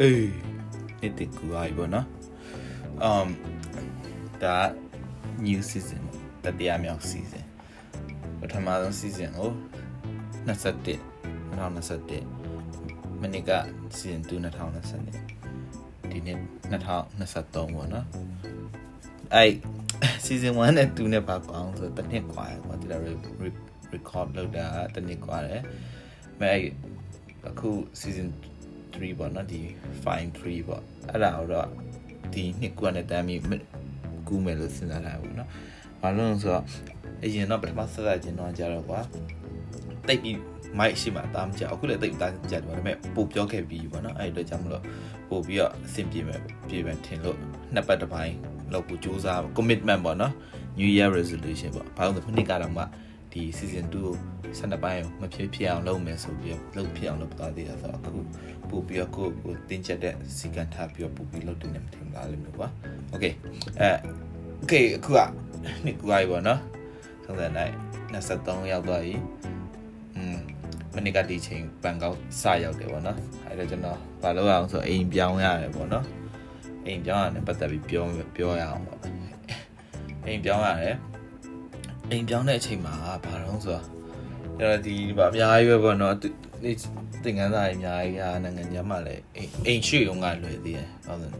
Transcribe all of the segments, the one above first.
အေးနှစ်တကူအားပေါ့နော် um ဒါ new season တတိယမြောက် season ပထမဆုံး season ကို21 2021မနေ့က season 2 2020ဒီနေ့2023ပေါ့နော်အဲ့ season 1နဲ့2နဲ့ပါကွာအောင်ဆိုတစ်နှစ်ကွာကွာဒီလို record လုပ်တာတစ်နှစ်ကွာတယ်မဲ့အခု season 3ပေါ့နော်ဒီ fine 3ပေါ့အဲ့ဒါတော့ဒီနှစ်ကွာနဲ့တမ်းပြီးကူးမယ်လို့စဉ်းစားတာပေါ့နော်ဘာလို့လဲဆိုတော့အရင်တော့ပထမဆက်ဆက်ချင်းတော့ကြတော့ကွာတိတ်ပြီးမိုက်ရှိမှတာမကြအခုလည်းတိတ်တာကြတယ်ဒါပေမဲ့ပို့ပြောခဲ့ပြီးပေါ့နော်အဲ့ဒီတော့ကြောင့်မလို့ပို့ပြီးတော့အဆင်ပြေမယ်ပြေမယ်ထင်လို့နှစ်ပတ်တစ်ပိုင်းလောက်ကိုစူးစမ်း commitment ပေါ့နော် new year resolution ပေါ့ဘာလို့လဲခုနှစ်ကတော့မှ ဒီ season 2ကို12ပိုင်းမဖြစ်ဖြစ်အောင်လုပ်မယ်ဆိုပြီးလုပ်ဖြစ်အောင်လုပ်သွားသေးတာဆိုတော့အခုပို့ပြီးတော့ကိုကိုတင်ချက်တဲ့စီကံထားပြီးတော့ပို့ပြီးလုပ်တင်နေမှာထင်လားလို့မျိုးပါ okay အဲ okay အခုကနှစ်ကူအိုင်ပေါ့နော်ဆုံးတဲ့နိုင်23ရောက်သွားပြီอืมမနေ့ကဒီချိန်ပန်ကောက်စရောက်တယ်ပေါ့နော်အဲဒါကျွန်တော်ဘာလုပ်အောင်ဆိုအိမ်ပြောင်းရတယ်ပေါ့နော်အိမ်ပြောင်းရတယ်ပတ်သက်ပြီးပြောပြောရအောင်ပေါ့အိမ်ပြောင်းရတယ် အိမ်ပြောင်းတဲ့အချိန်မှာဘာလို့ဆိုတော့ကျွန်တော်ဒီဗာအများကြီးပဲပေါ့နော်ဒီသင်္ကန်းစာအများကြီးဟာနိုင်ငံခြားမှာလည်းအိမ်ရွှေ့ုံကလွယ်သေးတယ်ဟုတ်တယ်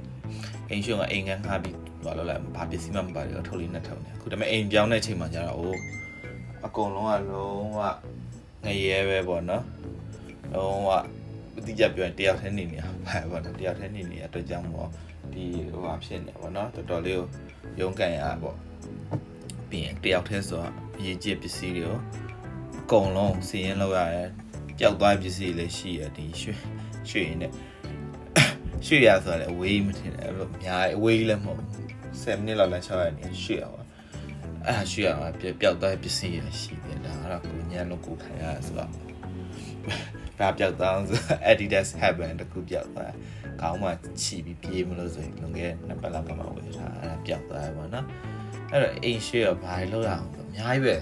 အိမ်ရွှေ့ကအိမ်ကန်းခါပြီးဘာလို့လဲဘာပစ္စည်းမှမပါဘူးထုတ်လေးနဲ့ထုတ်နေအခုဒါပေမဲ့အိမ်ပြောင်းတဲ့အချိန်မှာကျတော့အိုးအကုန်လုံးကလုံးဝငရဲပဲပေါ့နော်လုံးဝအတိအကျပြောရင်တယောက်တည်းနေနေပါပေါ့နော်တယောက်တည်းနေနေအတွက်ကြောင့်မို့ဒီဟိုဟာဖြစ်နေပေါ့နော်တော်တော်လေးကိုရုန်းကန်ရပေါ့ပြီး ရင်တယောက်တည်းဆိုတော့အရေးကြီးပစ္စည်းတွေကိုအကုန်လုံးစီရင်လောက်ရတယ်ပျောက်သွားပစ္စည်းလည်းရှိရဒီရွှေရွှေနေရွှေရဆိုတော့အဝေးမထင်တယ်အဲ့လိုအများအဝေးလည်းမဟုတ်7မိနစ်လောက်လမ်းချောက်ရနေရွှေရပါအဲ့ဒါရွှေရမှာပျောက်သွားပစ္စည်းရရှိတယ်ဒါကတော့ကိုညံလို့ကိုခံရဆိုတော့ဒါပျောက်သွားဆို Adidas Heaven တခုပျောက်သွား ခေါင်းမှာချီပြီးပြေးမလို့ဆိုရင်လွန်ခဲ့နှစ်ပတ်လောက်ကမှဝယ်ထားအဲ့ဒါပျောက်သွားတယ်ပေါ့နော်အဲ့တော့အိမ်ရွှေရဘာလို့ရအောင်အများကြီးပဲ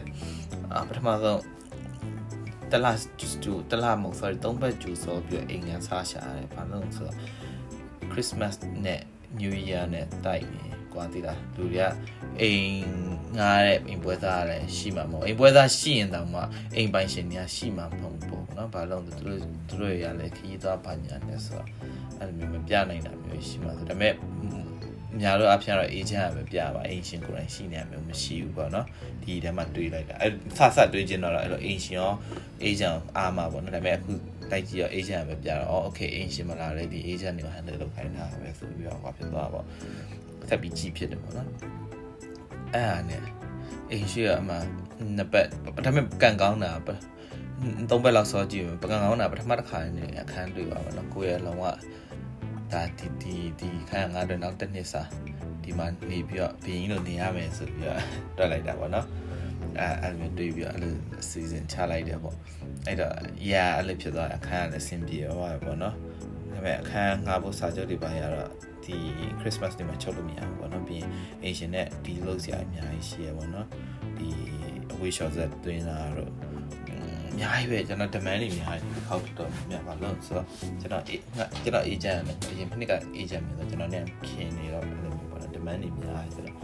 အပထမဆုံးတလားကျူတလားမဟုတ် sorry သုံးပတ်ကျူဆိုပြီးအိမ်ငန်းစားရှာရတယ်ဘာလို့ဆိုတော့ Christmas နဲ့ New Year နဲ့တိုက်ပြီ ကွာတိလားလူတွေကအိမ်ငားတဲ့အိမ်ပွဲသားလည်းရှိမှာမဟုတ်အိမ်ပွဲသားရှိရင်တောင်မှအိမ်ပိုင်ရှင်တွေကရှိမှာမဟုတ်ဘူးเนาะဘာလို့လဲသူတို့သူတို့ရလည်းခီးသွားပါညာနဲ့ဆိုတော့အဲ့လိုမျိုးမပြနိုင်တာမျိုးရှိမှာဆိုဒါပေမဲ့များတော့အဖျားတော့ agent ကပဲပြပါအင်ရှင်ကိုယ်တိုင်ရှိနေမျိုးမရှိဘူးပေါ့နော်ဒီထဲမှာတွေးလိုက်တာအဲဆဆတွေးကျင်တော့အဲ့လိုအင်ရှင်ရော agent အားမှာပေါ့နော်ဒါပေမဲ့အခုတိုက်ကြည့်ရော agent ပဲပြတော့ okay အင်ရှင်မလာလေဒီ agent တွေကို handle လုပ်ခိုင်းတာပဲဆိုပြီးတော့ဟောဖြစ်သွားပေါ့ဆ က်ပြီးကြည့်ဖြစ်တယ်ပေါ့နော်အဲ့ဒါနဲ့အင်ရှင်ကအမှနှစ်ပတ်ဒါပေမဲ့ကန်ကောင်းတာသုံးဘက်လောက်စောကြည့်ပကံကောင်းတာပထမတစ်ခါနေအခန်းတွေ့ပါပါတော့ကိုယ့်ရဲ့လုံးဝဒါဒီဒီဒီခိုင်ငါတော့နောက်တစ်နှစ်စာဒီမှာနေပြီးတော့ဘင်းလို့နေရမယ်ဆိုပြီးတော့တွက်လိုက်တာပေါ့နော်အဲအဲ့လိုတွေးပြီးတော့အဲ့လို season ချလိုက်တယ်ပေါ့အဲ့တော့ yeah အဲ့လိုဖြစ်သွားအခန်းကလည်းအဆင်ပြေသွားတယ်ပေါ့နော် ဒါပေမဲ့အခန်းငါဖို့စာချုပ်တွေပါရတော့ဒီ Christmas တွေမှာချုပ်လို့မရဘူးပေါ့နော်ပြီးရင် Asian နဲ့ဒီလုပ်စရာအများကြီးရှိရပေါ့နော်ဒီ away shot ဆက်တွင်းလာတော့အများကြီးပဲကျွန်တော် demand တွေအများကြီးခောက်တော့များပါလို့ဆိုတော့ကျွန်တော်ကျွန်တော် agent နဲ့အရင်နှစ်က agent မျိုးဆိုကျွန်တော်နဲ့ခင်နေတော့အဲ့လိုမျိုးပေါ့နော် demand တွေများကြီးဆိုတော့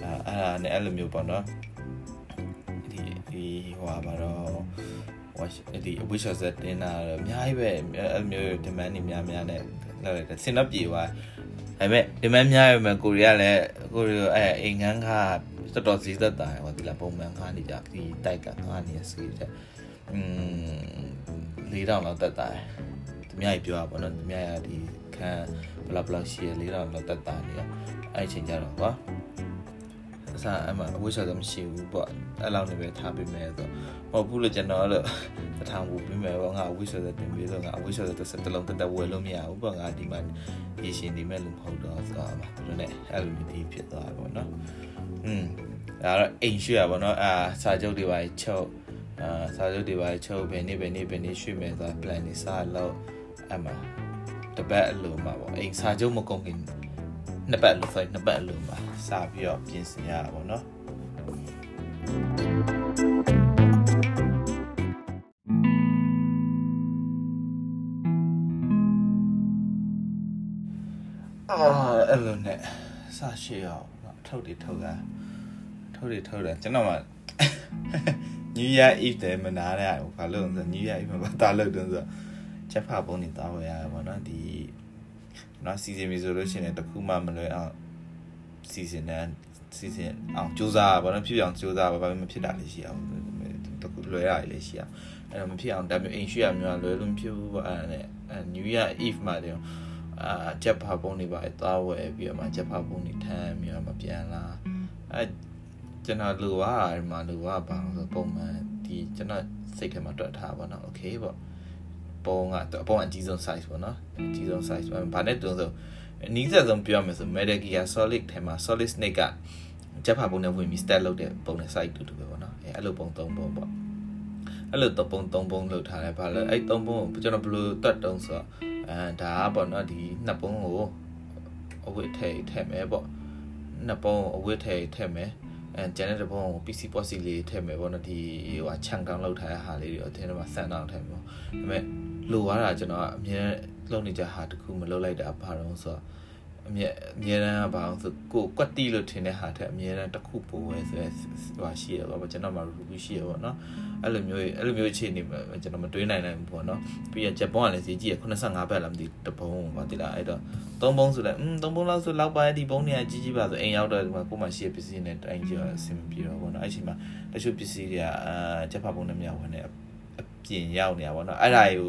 အဲအဲ့ဒါနဲ့အဲ့လိုမျိုးပေါ့နော်ဒီဒီဟိုပါတော့ watch ဒီ wish of that တင်တာအများကြီးပဲအဲ့လိုမျိုး demand တွေများများနဲ့လောက်ရတယ်စင်တော့ပြေသွားဒါပေမဲ့ demand များရမယ်ကိုရီးယားလည်းကိုရီးယားအဲအိမ်ငန်းကတော်တော်စည်းသက်တာဟောဒီလာပုံမှန်ခါနေကြဒီတိုက်ကခါနေစီတဲ့อืม၄တောင်လောက်တက်တာတယ်သူများကြီးပြောတာပေါ့နော်သူများရဒီခန်းဘလောက်ဘလောက်ရှိရ၄တောင်လောက်တက်တာနေရအဲ့ချိန်ကြတော့ကွာအစားအမှအဝိရှာတော့မရှိဘူးပေါ့အဲ့လောက်နေပဲထားပေးမယ်ဆိုမ ဟုတ်ဘူးလို့ကျွန်တော်အဲ့လိုတထောင်ဘူးပေးမယ်ပေါ့ငါအဝိရှာတော့တင်ပေးတော့ငါအဝိရှာတော့တစ်စက်တစ်လုံးတက်တက်ဝယ်လို့မရဘူးပေါ့ငါဒီမှာရေရှင်နေမဲ့လို့မဟုတ်တော့ဆိုတော့သူတို့ ਨੇ အဲ့လိုမျိုးဒီဖြစ်သွားတယ်ပေါ့နော်อืมဒါတော့အိမ်ရွှေ့ရပါတော့အာစာချုပ်တွေပါချုပ်အာစာချုပ်တွေပါချုပ်ဘယ်နေ့ဘယ်နေ့ဘယ်နေ့ရွှေ့မယ်ဆိုတာ plan တွေစလို့အမှတပတ်အလိုမှာပေါ့အိမ်စာချုပ်မကုန်ခင်နှစ်ပတ်အလိုဆိုနှစ်ပတ်အလိုမှာစပြီးတော့ပြင်ဆင်ရတာပေါ့နော် စရှိအောင်ထုတ်တယ်ထုတ်တာထုတ်တယ်ထုတ်တယ်ကျွန်တော်မှ New Year Eve တယ်မနာရဘူးဘာလို့လဲဆို New Year Eve မှာတာလို့တုန်းဆိုချက်ဖာပုံနေတာဝယ်ရပါတော့ဒီနော်စီစဉ်ပြီဆိုလို့ရှိရင်တခုမှမလွယ်အောင်စီစဉ်တဲ့စီစဉ်အောင်စူးစမ်းပါတော့ဖြစ်အောင်စူးစမ်းပါဘာမှမဖြစ်တာလေးရှိအောင်တခုလွယ်ရတယ်လေးရှိအောင်အဲ့တော့မဖြစ်အောင်ဒါမျိုးအိမ်ရှိရမျိုးလွယ်လို့မဖြစ်ဘူးပေါ့အဲ့ဒါနဲ့ New Year Eve မှာတော့ အာချက်ဖာပုံနေပါသွားဝယ်ပြီးတော့မှချက်ဖာပုံနေထမ်းပြီးတော့မှပြန်လာအဲကျွန်တော်လူကဒီမှာလူကဘာလို့ဆိုပုံမှန်ဒီကျွန်တော်စိတ်ထဲမှာတွက်ထားပါတော့โอเคပေါ့ပုံကအပုံအကြီးဆုံး size ပေါ့နော်အကြီးဆုံး size ပါဘာနဲ့တုံးဆိုအနည်းဆက်ဆုံးပြောမယ်ဆို Metal Gear Solid ထဲမှာ Solid Snake ကချက်ဖာပုံနဲ့ဝင်ပြီး stat လုပ်တဲ့ပုံနဲ့ size တူတူပဲပေါ့နော်အဲအဲ့လိုပုံသုံးပုံပေါ့အဲ့လိုသုံးပုံသုံးပုံလုပ်ထားတယ်ဘာလဲအဲ့သုံးပုံကိုကျွန်တော်ဘယ်လိုတွက်တုံးဆိုတော့ အဲဒါကပေါ့နော်ဒီနှစ်ပုံကိုအဝတ်ထည့်ထည့်မယ်ပေါ့နှစ်ပုံအဝတ်ထည့်ထည့်မယ်အဲကျန်တဲ့ပုံကို PC ပေါ်စီလေးထည့်မယ်ပေါ့နော်ဒီဟိုချန်ကောင်လောက်ထားတဲ့ဟာလေးတွေအထင်းထဲမှာဆန်အောင်ထည့်မယ်ပေါ့ဒါပေမဲ့လိုရတာကျွန်တော်အမြဲလုံးနေကြဟာတခုမလုပ်လိုက်တာဘာလို့ဆိုတော့ အမြဲအမြဲတမ်းကဘာလို့ဆိုကိုကွက်တီလို့ထင်တဲ့ဟာထက်အမြဲတမ်းတစ်ခုပိုပဲဆိုရဟိုရှိရပါဘောကျွန်တော်မှ review ရှိရပါတော့အဲ့လိုမျိုးအဲ့လိုမျိုးအခြေအနေကျွန်တော်မတွေးနိုင်နိုင်ဘူးပေါ့နော်ပြီးရဂျပန်ကလည်းဈေးကြီးရ85ဘတ်လားမသိတပုံပါတိလားအဲ့တော့သုံးပုံဆိုလည်းอืมသုံးပုံလောက်ဆိုလောက်ပါဒီပုံတွေကကြီးကြီးပါဆိုအိမ်ရောက်တော့ဒီမှာကိုမှရှိရပစ္စည်းနဲ့တိုင်းကြအဆင်ပြေတော့ပေါ့နော်အဲ့ချိန်မှာတချို့ပစ္စည်းတွေကအာဂျပန်ပုံနဲ့မြောက်ဝင်နေအပြင်ရောက်နေတာပေါ့နော်အဲ့ဒါကို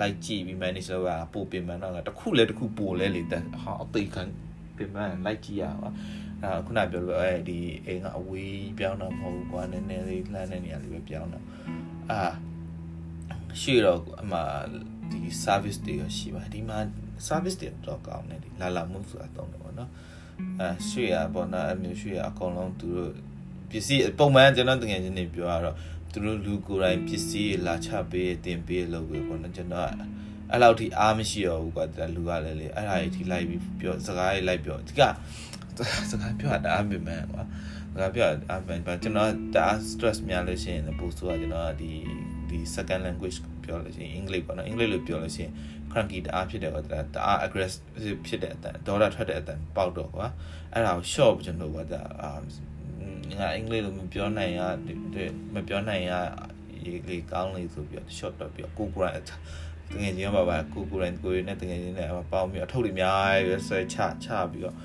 လိုက်ကြည့်ပြီး manage လုပ်ရပို့ပြင်မှန်းတော့တခုလဲတခုပို့လဲလေဟာအသိခံပြင်မှန်းလိုက်ကြည့်ရပါအာခုနပြောလို့အဲဒီအိမ်ကအဝေးပြောင်းတော့မဟုတ်ဘူးကွာနည်းနည်းလေးလှမ်းတဲ့နေရာလေးပဲပြောင်းတော့အာရှိတော့အမှဒီ service တွေရရှိပါဒီမှာ service တွေတော့ကောင်းတယ်ဒီလာလာမှုဆိုတာတောင်းတယ်ပေါ့နော်အဲရှိရပေါ့နော်အမျိုးရှိရအကုန်လုံးသူတို့ပစ္စည်းပုံမှန်ကျွန်တော်တကယ်ချင်းနေပြောရတော့ သူတို့လူကိုယ်တိုင်ပစ္စည်းလာချပေးတင်ပေးလို့ပဲပေါ့နော်ကျွန်တော်အဲ့လောက်ထိအားမရှိတော့ဘူးကွာဒါလူကလည်းလေအဲ့ဒါကြီးထိလိုက်ပြီးပြောစကားကြီးလိုက်ပြောဒီကစကားပြောတာအမြင်မှန်ကွာစကားပြောအမြင်မှန်ကျွန်တော်ဒါ stress များလို့ရှိရင်ပို့ဆိုတော့ကျွန်တော်ဒီဒီ second language ပြောလို့ရှိရင်အင်္ဂလိပ်ပေါ့နော်အင်္ဂလိပ်လိုပြောလို့ရှိရင် cranky တအားဖြစ်တယ်ကွာဒါတအား aggressive ဖြစ်တဲ့အတန်ဒေါ်လာထွက်တဲ့အတန်ပေါက်တော့ကွာအဲ့ဒါကို short ကျွန်တော်ကဒါ ငါအင်္ဂလိပ်လိုမပြောနိုင်ရမပြောနိုင်ရရေးလေးကောင်းလေးဆိုပြီးတော့ short တော့ပြီးတော့ကိုကိုရိုင်းတကယ်ချင်းပါပါကိုကိုရိုင်းကိုရင်းနဲ့တကယ်ချင်းနဲ့ပေါင်းပြီးအထုပ်တွေအများကြီးဆွဲချချပြီးတော့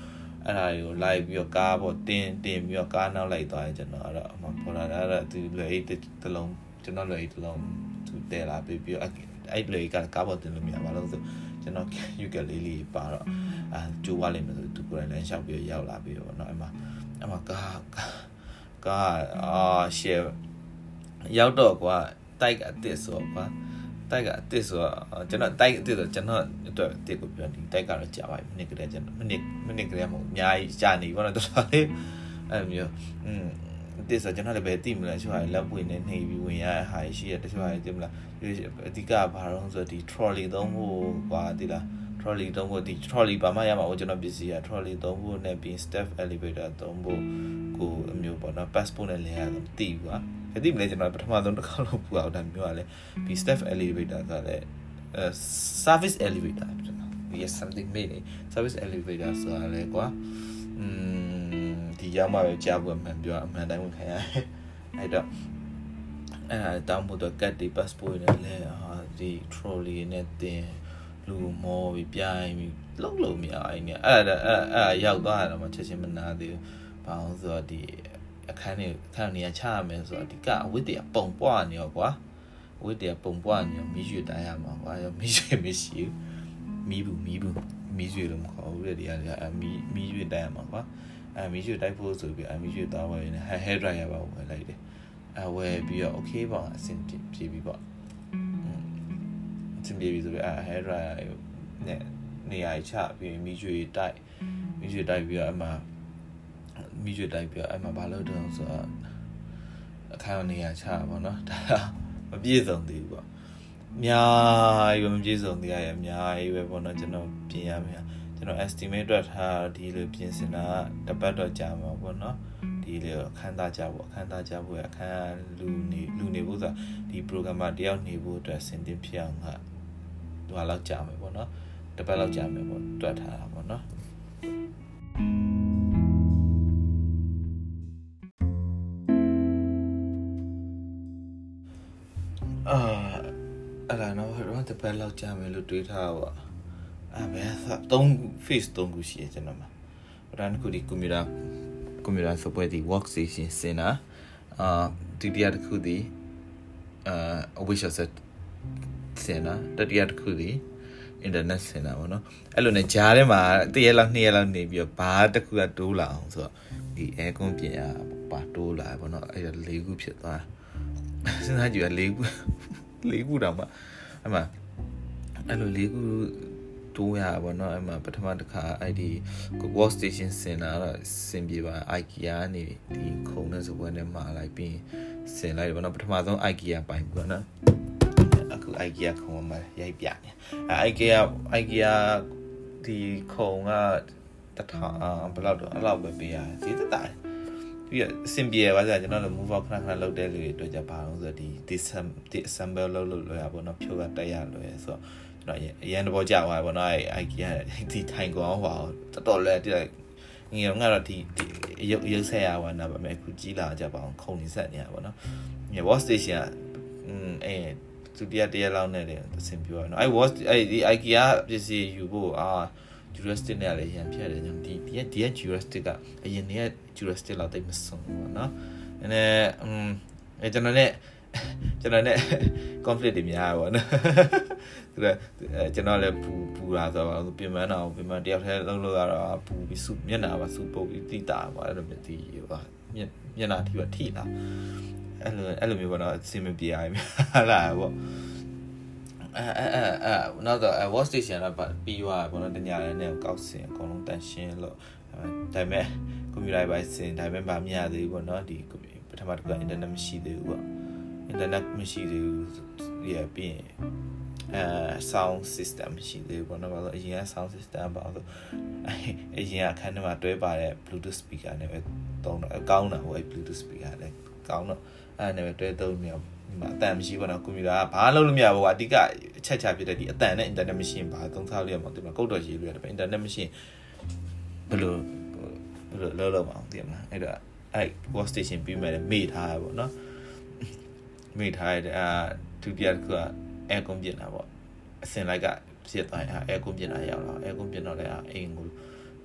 အဲ့ဒါတွေကိုလိုက်ပြီးတော့ကားပေါ်တင်းတင်းပြီးတော့ကားနောက်လိုက်သွားရင်ကျွန်တော်အဲ့တော့အမှပေါ်လာတာအဲ့သူလွယ်အိတ်တစ်လုံးကျွန်တော်လွယ်အိတ်တစ်လုံးသူတဲလာပြီးပြီးအဲ့လွယ်အိတ်ကကားပေါ်တင်လို့မရပါဘူးဆိုကျွန်တော်ယူကလေးလေးပါတော့အာကျိုးဝလိမ့်မယ်ဆိုသူကိုယ်တိုင်လမ်းလျှောက်ပြီးရောက်လာပြီးတော့เนาะအဲ့မှာအဲ့မှာကား ကားအာရှယ်ရောက်တော့ကွာတိုက်ကအစ်စ်ဆိုကွာတိုက်ကအစ်စ်ဆိုတော့ကျွန်တော်တိုက်အစ်စ်ဆိုကျွန်တော်အတွက်အစ်စ်ကိုပြောဒီတိုက်ကတော့ကြာပါပြီမိနစ်ကလေးကျွန်တော်မိနစ်မိနစ်ကလေးမဟုတ်အများကြီးကြာနေပါတော့တော်တော်လေးအဲ့မျိုးอืมဒီဆိုကျွန်တော်လည်းပဲသိမလားချို့ဟာလက်ပွင့်နေနေပြီးဝင်ရတဲ့ဟာရှိရတချို့ဟာသိမလားအဓိကဘာလို့ဆိုဒီ trolley သုံးဖို့ကွာဒီလား trolley သုံးဖို့ဒီ trolley ဘာမှရမှာကျွန်တော်ပစ္စည်းရ trolley သုံးဖို့နဲ့ပြီး step elevator သုံးဖို့ကိုအမျိုးပေါ့နော် passport နဲ့လဲရတယ်မသိဘူးကွာအသိမလဲကျွန်တော်ပထမဆုံးတစ်ခါလို့ပူအောင်ဒါမျိုးကလည်းဒီ step elevator ကလည်း service elevator yes something made service elevator ဆိုတာလေကွာอืมဒီရောက်မှပဲကြားဖို့အမှန်ပြောအမှန်တိုင်းဝင်ခံရတယ်အဲ့တော့အဲတောင်းဖို့တော့ card တွေ passport နဲ့လဲဟာဒီ trolley နဲ့တင် လူမောပြီးပြိုင်ပြီးလုံးလုံးမရအဲ့နဲ့အဲ့ဒါအဲ့အဲ့ရောက်သွားတယ်မှချက်ချင်းမနာသေးဘူးဘာလို့ဆိုတော့ဒီအခန်းနေအခန်းနေရချရမယ်ဆိုတော့ဒီကအဝတ်တရပုံပွားနေရောကွာအဝတ်တရပုံပွားနေရောမီးရွှေတိုင်းရမှာကွာရောမီးရွှေမရှိဘူးမီးဘူးမီးဘူးမီးရွှေလို့မခေါ်ဘူးတဲ့ဒီကအမီးမီးရွှေတိုင်းရမှာကွာအဲမီးရွှေတိုက်ဖို့ဆိုပြီးအမီးရွှေသားဝယ်နေ hair dryer ပါဝယ်လိုက်တယ်အဝယ်ပြီးတော့ okay ပါအဆင်ပြေပြီပေါ့ အဆင်ပြေပြီဆိုပြီးအဲ hair dryer နဲ့နေရာချပြီးမီးရွှေတိုက်မီးရွှေတိုက်ပြီးတော့အမှမိကျွတ်တိုက်ပြီးအဲ့မှာဘာလို့တုံးဆိုတော့အခန်းနေရာချပါဘောနော်ဒါမပြည့်စုံသေးဘူးပေါ့အများကြီးပဲမပြည့်စုံသေးရရဲ့အများကြီးပဲပေါ့နော်ကျွန်တော်ပြင်ရမယ်ကျွန်တော် estimate တွက်ထားဒီလိုပြင်ဆင်တာတပတ်တော့ကြာမှာပေါ့နော်ဒီလေအခန်းသားကြဖို့အခန်းသားကြဖို့အခန်းလူနေလူနေဖို့ဆိုတာဒီ programmer တယောက်နေဖို့အတွက်စင်တင်ဖြစ်အောင်က ဟာလောက်ကြာမယ်ပေါ့နော်တပတ်လောက်ကြာမယ်ပေါ့တွက်ထားတာပေါ့နော်အာအဲ့ဒါတော့တော့တပတ်လောက်ကြာမယ်လို့တွေးထားပါအဲ့ဘယ်သာ3 face 3ခုရှိရကျွန်တော်မှာပထမတစ်ခုဒီကွန်ပျူတာကွန်ပျူတာဆိုပွဲဒီ workstation စင်တာအာဒုတိယတစ်ခုဒီအာ a wish set စင်နာတတိယတစ်ခုဒီ internet စင်တာပေါ့နော်အဲ့လိုနဲ့ဂျားထဲမှာတရက်လောက်နှစ်ရက်လောက်နေပြီးတော့ဘာတစ်ခုကတိုးလာအောင်ဆိုတော့ဒီ air con ပြင်ရပါတိုးလာပေါ့နော်အဲ့ဒါ၄ခုဖြစ်သွားစဉ်းစားကြည့်ရ၄ခု၄ခုတောင်မှအဲ့မှာအဲ့လို၄ခုတိုးရပါဘောเนาะအဲ့မှာပထမတစ်ခါအဲ့ဒီ work station စင်တာတော့စင်ပြေပါ IKEA နေဒီခုံတဲ့စပွဲနဲ့မှာလိုက်ပြီးစင်လိုက်တယ်ဘောเนาะပထမဆုံး IKEA ပိုင်ဘူးเนาะအခု IKEA ခုံမှာရိုက်ပြနေအဲ IKEA IKEA ဒီခုံကတထာဘယ်လောက်တော့အဲ့လောက်ပဲပေးရတယ်ဒီတတားပြီးတော့အဆင်ပြေပါစကျွန်တော်တို့ move out ခဏခဏလုပ်တဲ့လူတွေအတွက်ကြပါအောင်ဆိုတော့ဒီ disassemble လုပ်လို့လွယ်ရပါတော့ဖြိုးကတက်ရလွယ်ဆိုတော့ကျွန်တော်အရန်တော့ကြာသွားပါတော့အဲ IKEA ဒီထိုင်ကောင်းဟောတော်တော်လဲတိလိုက်ငယ်ငါတော့ဒီရုပ်ရုပ်ဆက်ရပါတော့ဗမယ်အခုကြီးလာကြပါအောင်ခုံနေဆက်နေရပါတော့ငယ် watch station อืมအဲ ဒုတိယတရက်လောက်နဲ့တင်အဆင်ပြေရနော်အဲ့ watch အဲ့ဒီ IKEA ပစ္စည်းယူဖို့အာ juristic နဲ့လည်းရန်ဖြတ်တယ်ညဒီဒီဒီ juristic ကအရင်က juristic လောက်တိတ်မစုံဘူးပေါ့နော်နည်းနည်းอืมအဲ့ကျွန်တော်နဲ့ကျွန်တော်နဲ့ conflict တွေများပါတော့သူကကျွန်တော်လည်းပူပူတာဆိုတော့ပြင်ပန်းတာကိုပြင်ပန်းတယောက်တည်းလုံးလို့ရတော့ပူပြီးစုမျက်နှာပါစုပုတ်ပြီးတိတာပါအဲ့လိုမျိုးတိရပါ မျက်နှာထိပါထိလာအဲ့လိုအဲ့လိုမျိုးပေါ့နော်အဆင်မပြေရဘူးဟာလားပေါ့အဲအဲအဲနောက်တော့ watch station ကပြီးသွားပေါ့နော်တညာလည်းနဲ့ကောက်စင်အကုန်လုံးတန်ရှင်းလို့ဒါပေမဲ့ကွန်ပျူတာပိုင်းစင်ဒါပေမဲ့မမြရသေးဘူးပေါ့နော်ဒီပထမတစ်ခုက internet မရှိသေးဘူးပေါ့ internet မရှိသေးဘူးရပြီးအဲ sound system ရှိသေးဘူးပေါ့နော်ဘာလို့အရင်က sound system ပါလို့အရင်ကအခန်းထဲမှာတွဲပါတဲ့ bluetooth speaker နဲ့ပဲ သုံးတော့ကောင်းတာဟိုအဲ bluetooth speaker လည်းကောင်းတော့အဲနဲ့ပဲတွဲသုံးနေတော့ဒီမှာအတန်မရှိဘူးနော်ကွန်ပျူတာကဘာလုပ်လို့မရဘူးအဓိကအချက်ချဖြစ်တဲ့ဒီအတန်နဲ့ internet မရှိရင်ဘာသုံးစားလို့ရမှာဒီမှာကုတ်တော်ရေးလို့ရတယ် internet မရှိရင်ဘယ်လိုဘယ်လိုလုပ်လို့မအောင်သိရမလားအဲ့တော့အဲ့ workstation ပြီးမှလည်းမေ့ထားရပါတော့မေ့ထားရတဲ့အာဒုတိယတစ်ခုက air con ပြင်တာပေါ့အစင်လိုက်ကဖြစ်သွားရင် air con ပြင်တာရောက်လာ air con ပြင်တော့လည်းအိမ်ကို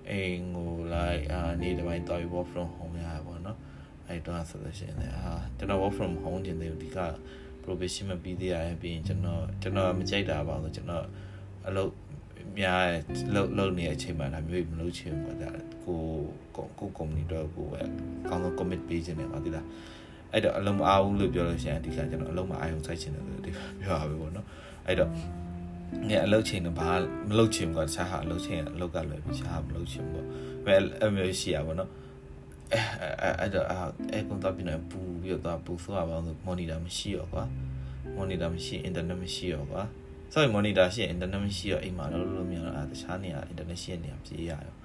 အိမ်ကိုလိုက်အာနေတစ်ပိုင်းသွားပြီး work from home ရပါပေါ့နော်အဲ့တော့ဆိုလို့ရှိရင်လည်းအာကျွန်တော် work from home တင်တယ်ဒီက probation မပြီးသေးရပြီးရင်ကျွန်တော်ကျွန်တော်မကြိုက်တာပါဆိုကျွန်တော်အလုပ်များလုပ်လုပ်နေတဲ့အချိန်မှာဒါမျိုးမလုပ်ချင်ဘူးဒါကိုကိုကုမ္ပဏီတော့ကိုပဲကောင်းဆုံး commit ပေးခြင်းတယ်ပါဒီလားအဲ့တော့အလုံးမအားဘူးလို့ပြောလို့ရှိရင်ဒီကကျွန်တော်အလုံးမအားရုံစိုက်ချင်တယ်လို့ဒီပြောရပါပဲနော်အဲ့တော့ ငါအလုပ်ချိန်တော့ဘာမလုပ်ချင်ဘူးကတခြားဟာအလုပ်ချိန်အလုပ်ကလွယ်ပြီးတခြားမလုပ်ချင်ဘူးပေါ့ဘယ်အမျိုးရှိရပါတော့အဲအဲ့တော့အဲကွန်တော့ပြန်ပူပြီးတော့ပူဆိုရပါလို့ monitor မရှိရောကွာ monitor မရှိ internet မရှိရောကွာ sorry monitor ရှိရင် internet မရှိရောအိမ်မှာလုပ်လို့မရတော့တခြားနေရာ internet ရှိတဲ့နေရာပြေးရရော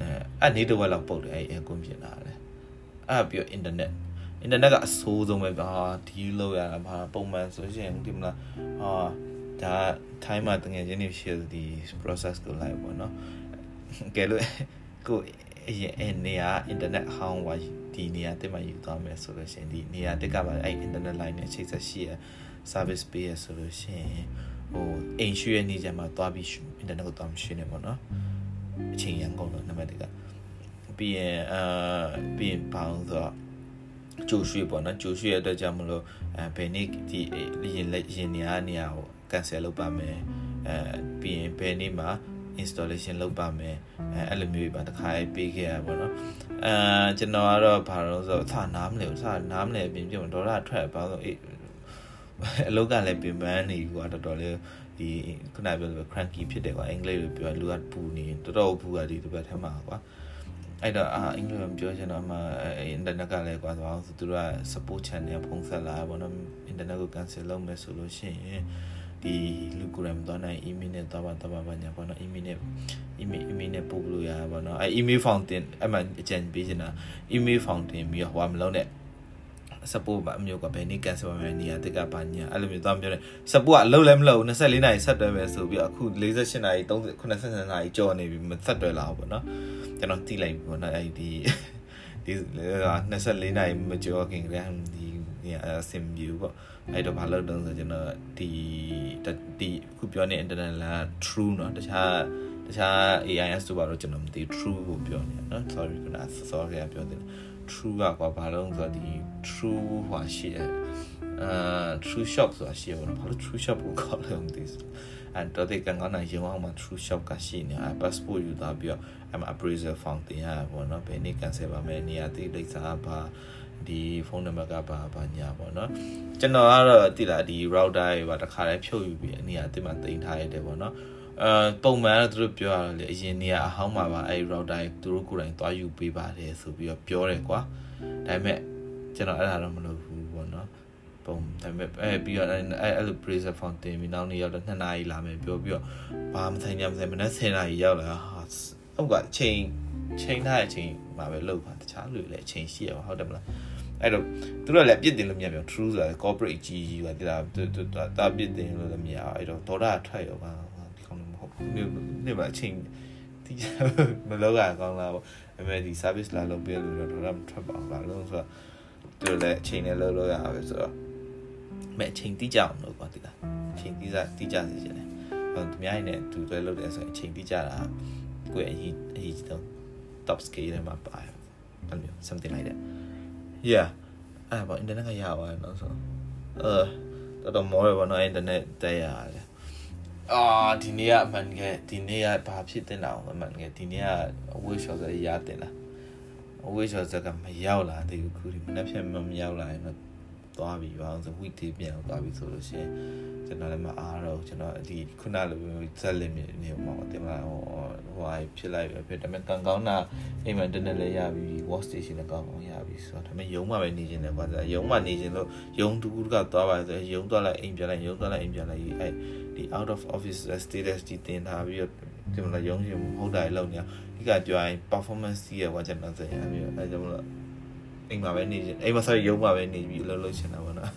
အဲအဲ့နေတော့လောက်ပုတ်တယ်အဲ့အဲကွန်ပြင်လာတယ်အဲ့ပြီးတော့ internet အင်တာနက်ကအဆိုးဆုံးပဲဟာဒီလောက်ရတာဘာပုံမှန်ဆိုရင်ဒီမလားဟာ ဒါ time မှာတကယ်ချင်းနေရှိဒီ process ကိုလိုက်ပေါ့နော်ကဲလို့ကိုအရင်နေရာ internet ဟောင်းဝါဒီနေရာတက်မှယူသွားမယ်ဆိုလို့ရှိရင်ဒီနေရာတက်ကပါအဲ့ internet line နဲ့ချိတ်ဆက်ရှိရ service ပေးရဆိုလို့ရှိရင်ဟိုအိမ်ရွှေ့နေကြမှာသွားပြီး internet ကိုသွားမရွှေ့နေပေါ့နော်အချိန်ရန်ကုန်တော့နံပါတ်1ကပြီးရင်အာပြီးရင်ဘာလို့ဆိုတော့ကြိုရွှေ့ပေါ့နော်ကြိုရွှေ့ရတဲ့ကြောင့်မလို့အဲဘယ်နေ့ဒီရင်လက်ရင်နေရာနေရာကို cancel လုပ်ပါမယ်အဲပြီးရင်ဘယ်နေ့မှာ installation လုပ်ပါမယ်အဲအဲ့လိုမျိုးပါတခါပေးခဲ့ရပါတော့အဲကျွန်တော်ကတော့ဘာလို့ဆိုတော့အနားမလဲအနားမလဲပြင်ပြဒေါ်လာထွက်ပါတော့အေးအလုပ်ကလည်းပြင်ပန်းနေကွာတော်တော်လေးဒီခုနပြောလို့ cranky ဖြစ်တယ်ကွာအင်္ဂလိပ်လိုပြောလူကပူနေတော်တော်ပူတာဒီတစ်ပတ်ထဲမှာကွာအဲ့တော့အာအင်္ဂလိပ်မပြောချင်တော့မှအင်တာနက်ကလည်းကွာသွားဆိုသူတို့က support channel ဖုန်းဆက်လာပေါ့နော်အင်တာနက်ကို cancel လုပ်မယ်ဆိုလို့ရှိရင် ဒီလူကိုယ်တိုင်တော့နိုင် email နဲ့တော့ပါတော့ပါညာပေါ့နော် email နဲ့ email email နဲ့ပို့လို့ရပါတော့အဲ email fountain အဲ့မှာအကြံပေးချင်တာ email fountain ပြီးတော့ဟိုမလုံးနဲ့ support ပါအမျိုးကဘယ်နေ့ cancel ပါမယ်နေရာတက်ကပါညာအဲ့လိုမျိုးသွားပြောတယ် support ကအလုပ်လည်းမလုပ်24နာရီဆက်တွဲပဲဆိုပြီးအခု48နာရီ30 82နာရီကြော်နေပြီမဆက်တွဲလာဘူးပေါ့နော်ကျွန်တော်တိလိုက်ပြီပေါ့နော်အဲ့ဒီဒီ24နာရီမကြော်ခင်ကလည်းဒီအဆင်ပြေပေါ့ အဲ့တော့ဘာလို့တုံးဆိုကျွန်တော်ဒီဒီခုပြောနေ internet လား true เนาะတခြားတခြား AIS တို့ဘာလို့ကျွန်တော်မသိ true ကိုပြောနေเนาะ sorry ကနာ sorry ကပြောတယ် true ကကွာဘာလို့ဆိုတော့ဒီ true ဟွာရှိတယ်အာ true shop ဆိုတာရှိရပါတော့ဘာလို့ true shop ကိုခေါ်လဲမသိဘူးအဲ့တော့ဒီကန်ကနိုင်ရုံအောင်မှာ true shop ကရှိနေအဲ့ passport ယူသွားပြီးတော့အဲ့မှာ appraisal form တင်ရပါဘောเนาะဘယ်နေ့ cancel ပါမယ်နေရာတိလိပ်စာပါ ဒီဖုန်းနံပါတ်ကပါပါညာပေါ့နော်ကျွန်တော်ကတော့တိလာဒီ router တွေပါတခါတည်းဖြုတ်ယူပြီးအနည်းအတိမှတင်ထားရတယ်ပေါ့နော်အဲပုံမှန်တော့သူတို့ပြောရတယ်လေအရင်နေရာအဟောင်းမှာပါအဲ router တွေသူတို့ကိုယ်တိုင်သွားယူပေးပါတယ်ဆိုပြီးတော့ပြောတယ်ကွာဒါပေမဲ့ကျွန်တော်အဲ့ဒါတော့မလုပ်ဘူးပေါ့နော်ပုံဒါပေမဲ့အဲပြီးတော့အဲအဲ့လို pressure phone တင်ပြီးနောက်နေ့ရောက်တော့2နာရီလာမယ်ပြောပြီးတော့ဘာမဆိုင်ကြမဆိုင်မနေ့10နာရီရောက်လာဟာဟုတ်ကချိန်ချိန်ထားတဲ့အချိန်မှာပဲလောက်ပါတခြားလူတွေလည်းအချိန်ရှိရပါဟုတ်တယ်မလား အဲ့တော့သူတို့လည်းပြစ်တင်လို့မရဘူး true ဆိုတာ corporate ကြီးကြီးပါတိလားတာပြစ်တင်လို့လည်းမရအဲ့တော့ဒေါ်လာထွက်ရောပါဒီကောင်မဟုတ်ဘူးနေပါချင်းဒီမလောက်ရကောင်းလားပေါ့အမေဒီ service လာလုပ်ပြလို့တော့ဒေါ်လာမထွက်ပါဘူးလားလို့ဆိုတော့သူတို့လည်းအချိန်နဲ့လုပ်လို့ရပါပဲဆိုတော့မဲ့အချိန်တိကျအောင်လုပ်ပါတိလားအချိန်တိကျတိကျစီခြင်းတယ်ဟိုသူများနဲ့သူတွဲလုပ်တယ်ဆိုရင်အချိန်တိကျတာကိုယ့်အရေးအရေးတော့ top scale နဲ့မှာပါတယ်အဲ့လို something like that yeah အဲ့ပေါ့ internet ကရပါတယ်နော်ဆိုအဲတော်တော်မောရပါနော် internet တက်ရတယ်အာဒီနေ့ကအမှန်ကဒီနေ့ကဘာဖြစ်တင်လာအောင်အမှန်ကဒီနေ့ကအဝေးရှော့စရတင်လာအဝေးရှော့စကမရောက်လာသေးဘူးခုဒီမနေ့ဖြန်မရောက်လာရင်တော့ သွားပြီဘာလို့ဆို week day ပြန်သွားပြီဆိုလို့ရှိရင်ကျွန်တော်လည်းမအားတော့ကျွန်တော်ဒီခုနလိုဇက်လင်နေမှာတင်လာဟိုဟိုဖြစ်လိုက်ပဲဖြစ်ဒါပေမဲ့ကန်ကောင်းတာအိမ်မှာတနေ့လည်းရပြီ work station လည်းကောင်းကောင်းရပြီဆိုတော့ဒါပေမဲ့ရုံးမှာပဲနေခြင်းတယ်ကွာရုံးမှာနေခြင်းလို့ရုံးတူကူကသွားပါဆိုရုံးသွားလိုက်အိမ်ပြန်လိုက်ရုံးသွားလိုက်အိမ်ပြန်လိုက်အဲ့ဒီ out of office status ဒီတင်ထားပြီးတော့ဒီမှာရုံးရှင်မဟုတ်တာလောက်နေဒီကပြောရင် performance ကြီးရကွာကျွန်တော်ဆိုရင်အဲ့ဒါကြောင့်မလို့ အိမ်မှာပဲနေခြင်းအိမ်မှာဆိုရုံးမှာပဲနေပြီးအလုပ်လုပ်ချင်တာပေါ့နော်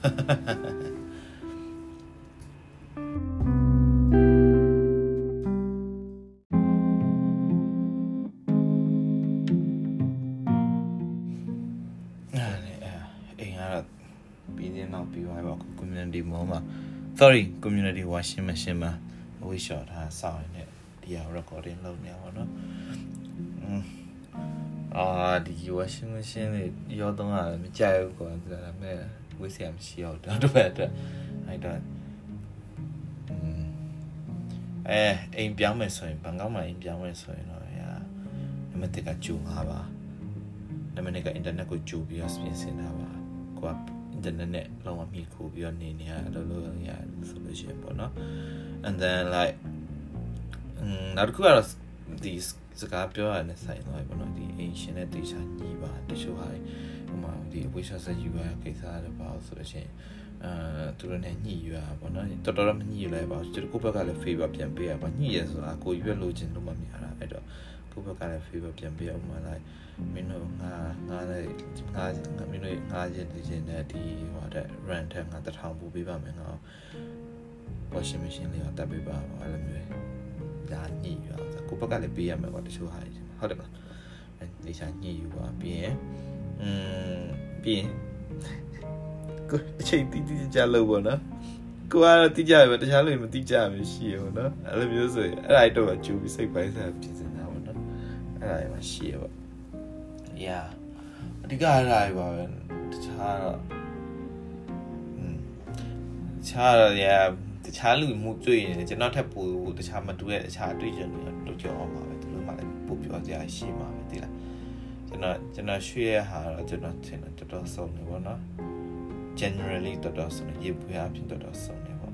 ပြီးရင်တော့ပြီးသွားပါ community မောမှာ sorry community washing machine မှာဝေးလျှော်ထားစောင့်နေဒီဟာ recording လုပ်နေပါတော့ အာဒီ washing machine တွေရောတော့မကြိုက်ဘူးကွာဒါပေမဲ့ဝေးစရာမရှိတော့တော့ဘယ်အတွက်အဲ့တော့အဲအိမ်ပြောင်းမယ်ဆိုရင်ဘန်ကောက်မှာအိမ်ပြောင်းမယ်ဆိုရင်တော့ရာနံပါတ်1ကဂျူ5ပါနံပါတ်2က internet ကိုဂျူပြီးတော့ပြင်ဆင်တာပါကိုက internet နဲ့လုံးဝမိခိုးပြီးတော့နေနေရလို့လို့ရဆိုလို့ရှိရင်ပေါ့နော် and then like နောက်တစ်ခုကတော့ဒီ စကားပြောရတဲ့ဆိုင်တော့ပေါ့နော်ဒီ ancient နဲ့တေချာညီပါတချို့ဟာဟိုမှာဒီ wishes ယူရကိစ္စတွေပါဆိုလို့ရှိရင်အဲသူတို့နဲ့ညှိရပါတော့တော်တော်မညှိရလိုက်ပါဘူးကျွန်တော်ကိုယ့်ဘက်ကလည်း favor ပြန်ပေးရပါညှိရဆိုတာကိုရွက်လို့ခြင်းလို့မမြင်ရတာအဲ့တော့ကိုယ့်ဘက်ကလည်း favor ပြန်ပေးအောင်မလိုက်မင်းတို့ငါငါလည်းငါမင်းတို့ငါချင်းဒီချင်းနဲ့ဒီဟိုတဲ့ rent ထက်ငါတထောင်ပို့ပေးပါမယ်ငါ washing machine လေးတော့တက်ပေးပါအဲ့လိုမျိုး ဒါညှိရအောင်ကိုယ့်ဘက်ကလည်းပေးရမယ်ပေါ့တချို့ဟာဟုတ်တယ်မလားအဲနေချာညှိယူပါပြီးရင်อืมပြီးရင်ကိုအချိန်တီးတီးကြလို့ပေါ့နော်ကိုကတော့တိကျပဲတခြားလူမတိကျမရှိရပေါ့နော်အဲ့လိုမျိုးဆိုရင်အဲ့ဒါတော့ကျူပြီးစိတ်ပိုင်းစားပြင်စင်တာပေါ့နော်အဲ့ဒါမှရှိရပေါ့ yeah အဓိကအဲ့ဒါပဲတခြားတော့อืมတခြားတော့ yeah တခြားလူမှုတွေ့ရင်ကျွန်တော်ထက်ပိုတခြားမတူတဲ့တခြားတွေ့ကြုံတွေတော့ကြောက်အောင်ပါပဲသူတို့မှလည်းပိုပြောကြရှိမှာပဲဒီလားကျွန်တော်ကျွန်တော်ရွှေရဟာတော့ကျွန်တော်ထင်တယ်တော်တော်ဆုံးနေပေါ့နော် generally တော်တော်ဆုံးနေရေပွေအဖြစ်တော်တော်ဆုံးနေပေါ့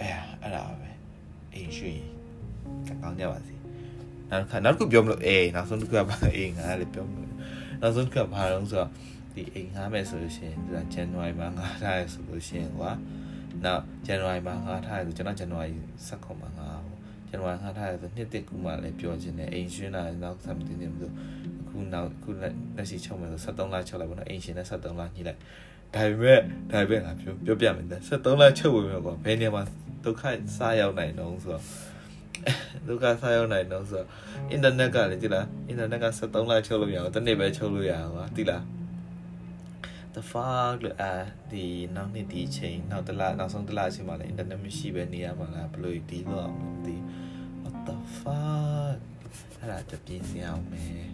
အဲအဲ့ဒါပဲအိမ်ရွှေကောင်းကြပါစေနောက်ခါနောက်ခုပြောမလို့အေးနောက်ဆုံးတစ်ခုကဘာအေးငါလည်းပြောမလို့နောက်ဆုံးတစ်ခုကဘာလို့ဆိုတော့ဒီအိမ်ငါမယ်ဆိုလို့ရှိရင်ဒီ January မှာငါထားရဆိုလို့ရှိရင်ကွာ နောက် January မှာငါထားရဆိုကျွန်တော် January ဆက်ခုမှာငါဇန်နဝါရီငါထားရဆိုနှစ်တစ်ခုမှလည်းပြောခြင်းနဲ့အိမ်ရှင်လာနောက် something တွေမျိုးအခုနောက်ခုလက်ရှိချုပ်မယ်ဆို73လချုပ်လိုက်ပါတော့အိမ်ရှင်နဲ့73လညှိလိုက်ဒါပေမဲ့ဒါပေမဲ့ငါပြောပြောပြမယ်73လချုပ်ဝင်မယ်ကွာဘယ်နေရာမှာဒုက္ခစားရောက်နိုင်တော့ဆိုတော့ဒုက္ခစားရောက်နိုင်တော့ဆိုတော့အင်တာနက်ကလည်းကြည်လားအင်တာနက်က73လချုပ်လို့မရဘူးတစ်နေ့ပဲချုပ်လို့ရအောင်ကွာတိလားတ the fuck လို့အာဒီနောက်နှစ်ဒီချိန်နောက်တစ်လနောက်ဆုံးတစ်လအချိန်မှာလည်း internet မရှိပဲနေရမှာလားဘယ်လိုဒီလို့အောင်မသိ what the fuck အဲ့ဒါတပြင်းစရာအောင်မယ်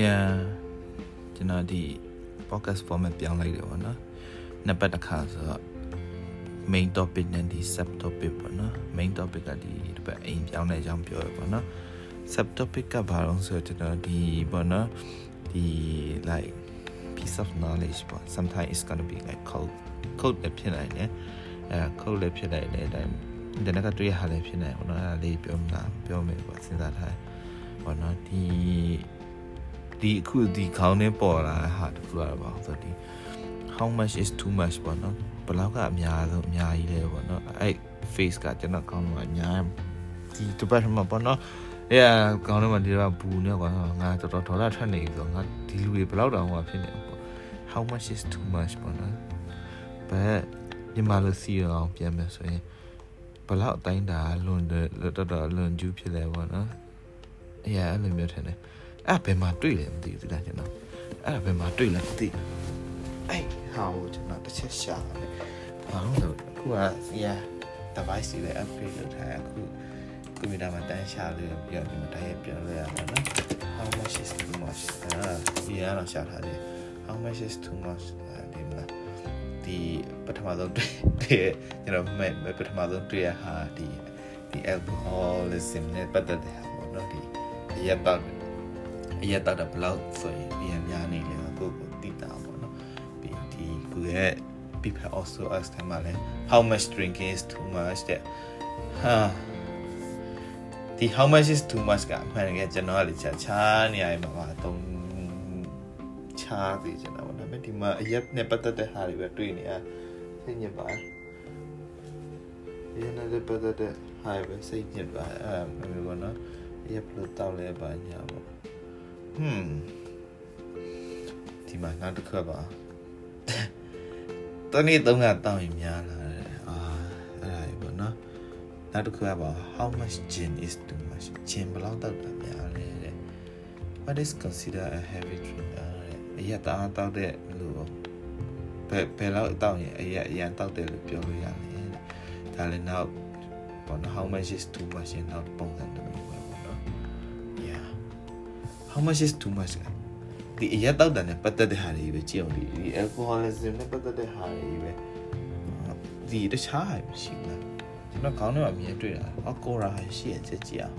yeah ကျွန်တော်ဒီ podcast format ပြောင်းလိုက်တယ်ပေါ့နော်နှစ်ပတ်တစ်ခါဆိုတော့ main topic နဲ့ဒီ sub topic ပေါ့နော် main topic ကဒီဒီဘက်အိမ်ပြောင်းတဲ့အကြောင်းပြောရပေါ့နော် sub topic ကဘာလို့ဆိုတော့ကျွန်တော်ဒီပေါ့နော်ဒီ like piece of knowledge ပေါ့ sometimes it's going to be like code code လည်းဖြစ်နိုင်တယ်အဲ code လည်းဖြစ်နိုင်တယ်အဲတိုင်း internet ကတွေ့ရဟာလည်းဖြစ်နိုင်ပေါ့နော်အဲလေးပြောမှာပြောမယ်ပေါ့စဉ်းစားထားပေါ့နော်ဒီဒီအခုဒီခေါင်းနဲ့ပေါ်လာတဲ့ဟာတခုရပါဆိုတော့ဒီ how much is too much ပေါ့နော် ဘယ်လောက်ကအများဆုံးအများကြီးလဲပေါ့နော်အဲ့ face ကကျွန်တော်ကောင်းတော့အများဒီတပတ်မှာပေါ့နော်အဲကောင်းတော့မှဒီတော့ဘူးနေကွာငါတော်တော်ဒေါ်လာထွက်နေပြီဆိုတော့ငါဒီလူတွေဘယ်လောက်တောင်ဟောဖြစ်နေပေါ့ how much is too much ပေါ့နော်ဘယ်မြန်မာလိုစီအောင်ပြန်မယ်ဆိုရင်ဘယ်လောက်အတိုင်းတာလွန်တော်တော်လွန်ကျူးဖြစ်လဲပေါ့နော်အဲအဲ့လိုမျိုးထင်တယ်အဲ့ဘယ်မှာတွေ့လဲမသိဘူးလားကျွန်တော်အဲ့ဘယ်မှာတွေ့လဲမသိဘူးအဲ့ ဟာကိုကျွန်တော်တစ်ချက်ရှာတယ်ဘာလို့လဲအခုက yeah device တွေ upgrade လုပ်ထားအခုကွန်ပျူတာမှာတန်းရှာလို့ပြီးတော့ဒီမှာတိုင်းပြန်လို့ရမှာနော် how much is too much အာဒီကတော့ရှာထားတယ် how much is too much ဒီမှာဒီပထမဆုံးတွေ့ကျွန်တော်မဲ့ပထမဆုံးတွေ့ရဟာဒီဒီ alcoholism နဲ့ပတ်သက်တဲ့ဟာပေါ့နော်ဒီအရက်တော့အရက်တော့ဘလောက်ဆိုရင်အရင်များနေလေကိုကိုတိတာပေါ့နော်ပြီး ဒီကိုရဲ့ people also ask them လဲ how much drinking is too much တဲ့ဟာဒီ how much is too much ကအမှန်တကယ်ကျွန်တော်ကလေချာချာနေရမှာပါတုံးချာပြီကျွန်တော်ဒါပေမဲ့ဒီမှာအရက်နဲ့ပတ်သက်တဲ့ဟာတွေပဲတွေ့နေရစိတ်ညစ်ပါရနေလည်းပတ်သက်တဲ့ဟာပဲစိတ်ညစ်ပါအဲမျိုးပေါ့နော်ရက်ပလို့တောက်လဲပါညာပေါ့ဟွန်းဒီမှာနောက်တစ်ခါပါ တနေ့သုံးကတောင်းရင်များလာတယ်အာအဲ့ဒါပေါ့နော်နောက်တစ်ခါပါ how much gin is too much gin ဘယ်လောက်တောက်တာများလဲတဲ့ what is consider a heavy drink အရက်တအားတောက်တဲ့လို့ဘယ်ဘယ်လောက်တောက်ရင်အရက်အရန်တောက်တယ်လို့ပြောလို့ရတယ်ဒါလည်းနောက်ပေါ့နော် how much is too much နောက်ပုံစံတစ်မျိုးပဲပေါ့နော် yeah how much is too much ဒီအရက်တောက်တာနဲ့ပတ်သက်တဲ့ဟာတွေပဲကြည့်အောင်ဒီ alcoholism နဲ့ပတ်သက်တဲ့ဟာတွေပဲဒီတခြားဟာမရှိဘူးကျွန်တော်ခေါင်းထဲမှာမြင်တွေ့တာအကောရာရှိရချက်ကြည့်အောင်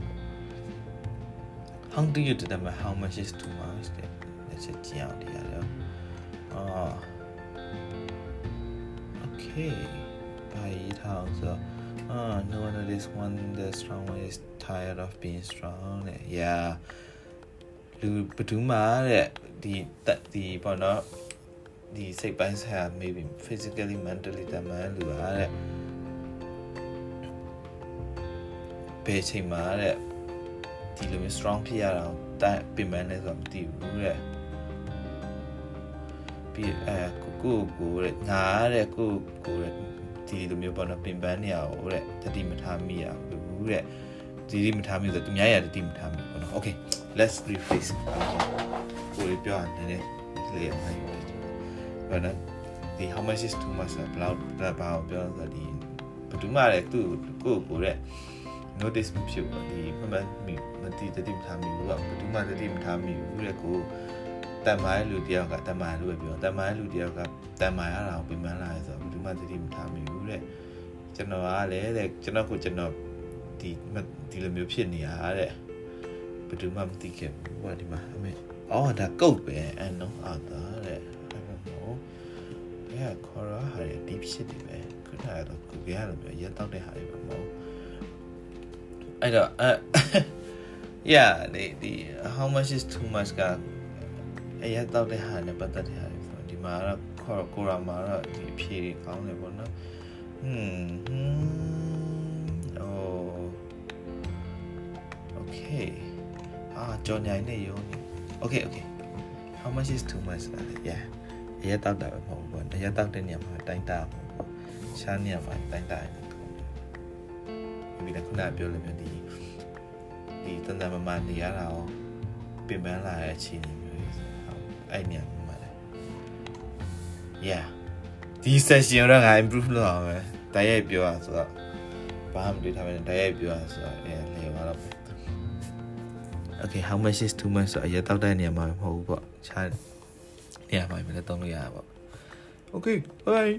how do you determine how much is too much တဲ့ချက်ကြည့်အောင်ဒီရတယ်အာ okay ဘာရေးထားအောင်ဆိုအာ no one is one the strong one is tired of being strong တဲ့ yeah လူဘဒူးမှာတဲ့ဒီတက်ဒီပေါ့နော်ဒီစိတ်ပိုင်းဆိုင်ရာ maybe physically mentally တမန်လူပါတဲ့ဘယ်ချိန်မှာတဲ့ဒီလိုမျိုး strong ဖြစ်ရအောင်တိုင်ပြင်ပန်းလဲဆိုတော့မသိဘူးတဲ့ပြီးအဲကိုကိုကိုတဲ့ငါတဲ့ကိုကိုတဲ့ဒီလိုမျိုးပေါ့နော်ပြင်ပန်းနေရအောင်တဲ့တတိမထားမိရဘူးတဲ့ဒီဒီမထားမိဆိုသူများရတတိမထားမိပေါ့နော် okay let's rephrase ကိုလေးပြောရတယ်လေအမှန်ပဲဘာလဲဒီ how much is too much ဘလောက်ဘာပြောဆိုဒီဘယ်သူမှလည်းသူ့ကိုကိုတဲ့ notice မဖြစ်ဘူးဒီမှန်မှန်မတိတတိမထားမိဘူးကဘယ်သူမှတတိမထားမိဘူးတဲ့ကိုတန်မားလူတယောက်ကတန်မားလို့ပဲပြောတန်မားလူတယောက်ကတန်မားရတာကိုပြင်ပန်းလာဆိုတော့ဘယ်သူမှတတိမထားမိဘူးတဲ့ကျွန်တော်ကလည်းတဲ့ကျွန်တော်ကိုကျွန်တော်ဒီဒီလိုမျိုးဖြစ်နေရတဲ့ ဘယ်သူမှမသိခဲ့ဘူးဘာဒီမှာအမေအော်ဒါကုတ်ပဲအဲ့နော်အာသာတဲ့အဲ့တော့အဲ့ခေါ်ရဟာဒီဖြစ်နေပဲခုနကတော့ကိုကြရလို့ရက်တော့တဲ့ဟာတွေပဲမဟုတ်အဲ့တော့အဲ yeah ဒီဒီ how much is too much ကအရက်တော့တဲ့ဟာနဲ့ပတ်သက်တဲ့ဟာတွေဆိုဒီမှာတော့ခေါ်ကိုရာမှာတော့ဒီအဖြေတွေကောင်းတယ်ပေါ့နော်ဟွန်းဟွန်းအို okay အာကြော်ညိုင်နေရော okay okay how much is too much လဲ yeah အရက်တော့တာပဲမဟုတ်ဘူးပေါ့အရက်တော့တဲ့နေရာမှာတိုင်းတာပေါ့ရှားနေရာမှာတိုင်းတာရတယ်ပြီလားခုနကပြောလို့မျိုးဒီဒီတန်တန်မမနေရတာရောပင်ပန်းလာတဲ့အခြေအနေမျိုးကြီးဆိုဟုတ်အဲ့နေရာမှာလဲ yeah ဒီ session တော့ငါ improve လုပ်အောင်ပဲတိုက်ရိုက်ပြောရဆိုတော့ဘာမှမတွေ့ထားပဲတိုက်ရိုက်ပြောရဆိုတော့အဲလေပါတော့ okay how much is too much ဆိုအရက်တောက်တဲ့နေရာမှာမဟုတ်ဘူးပေါ့ခြားနေရာမှာပဲလည်းသုံးလို့ရတာပေါ့ okay bye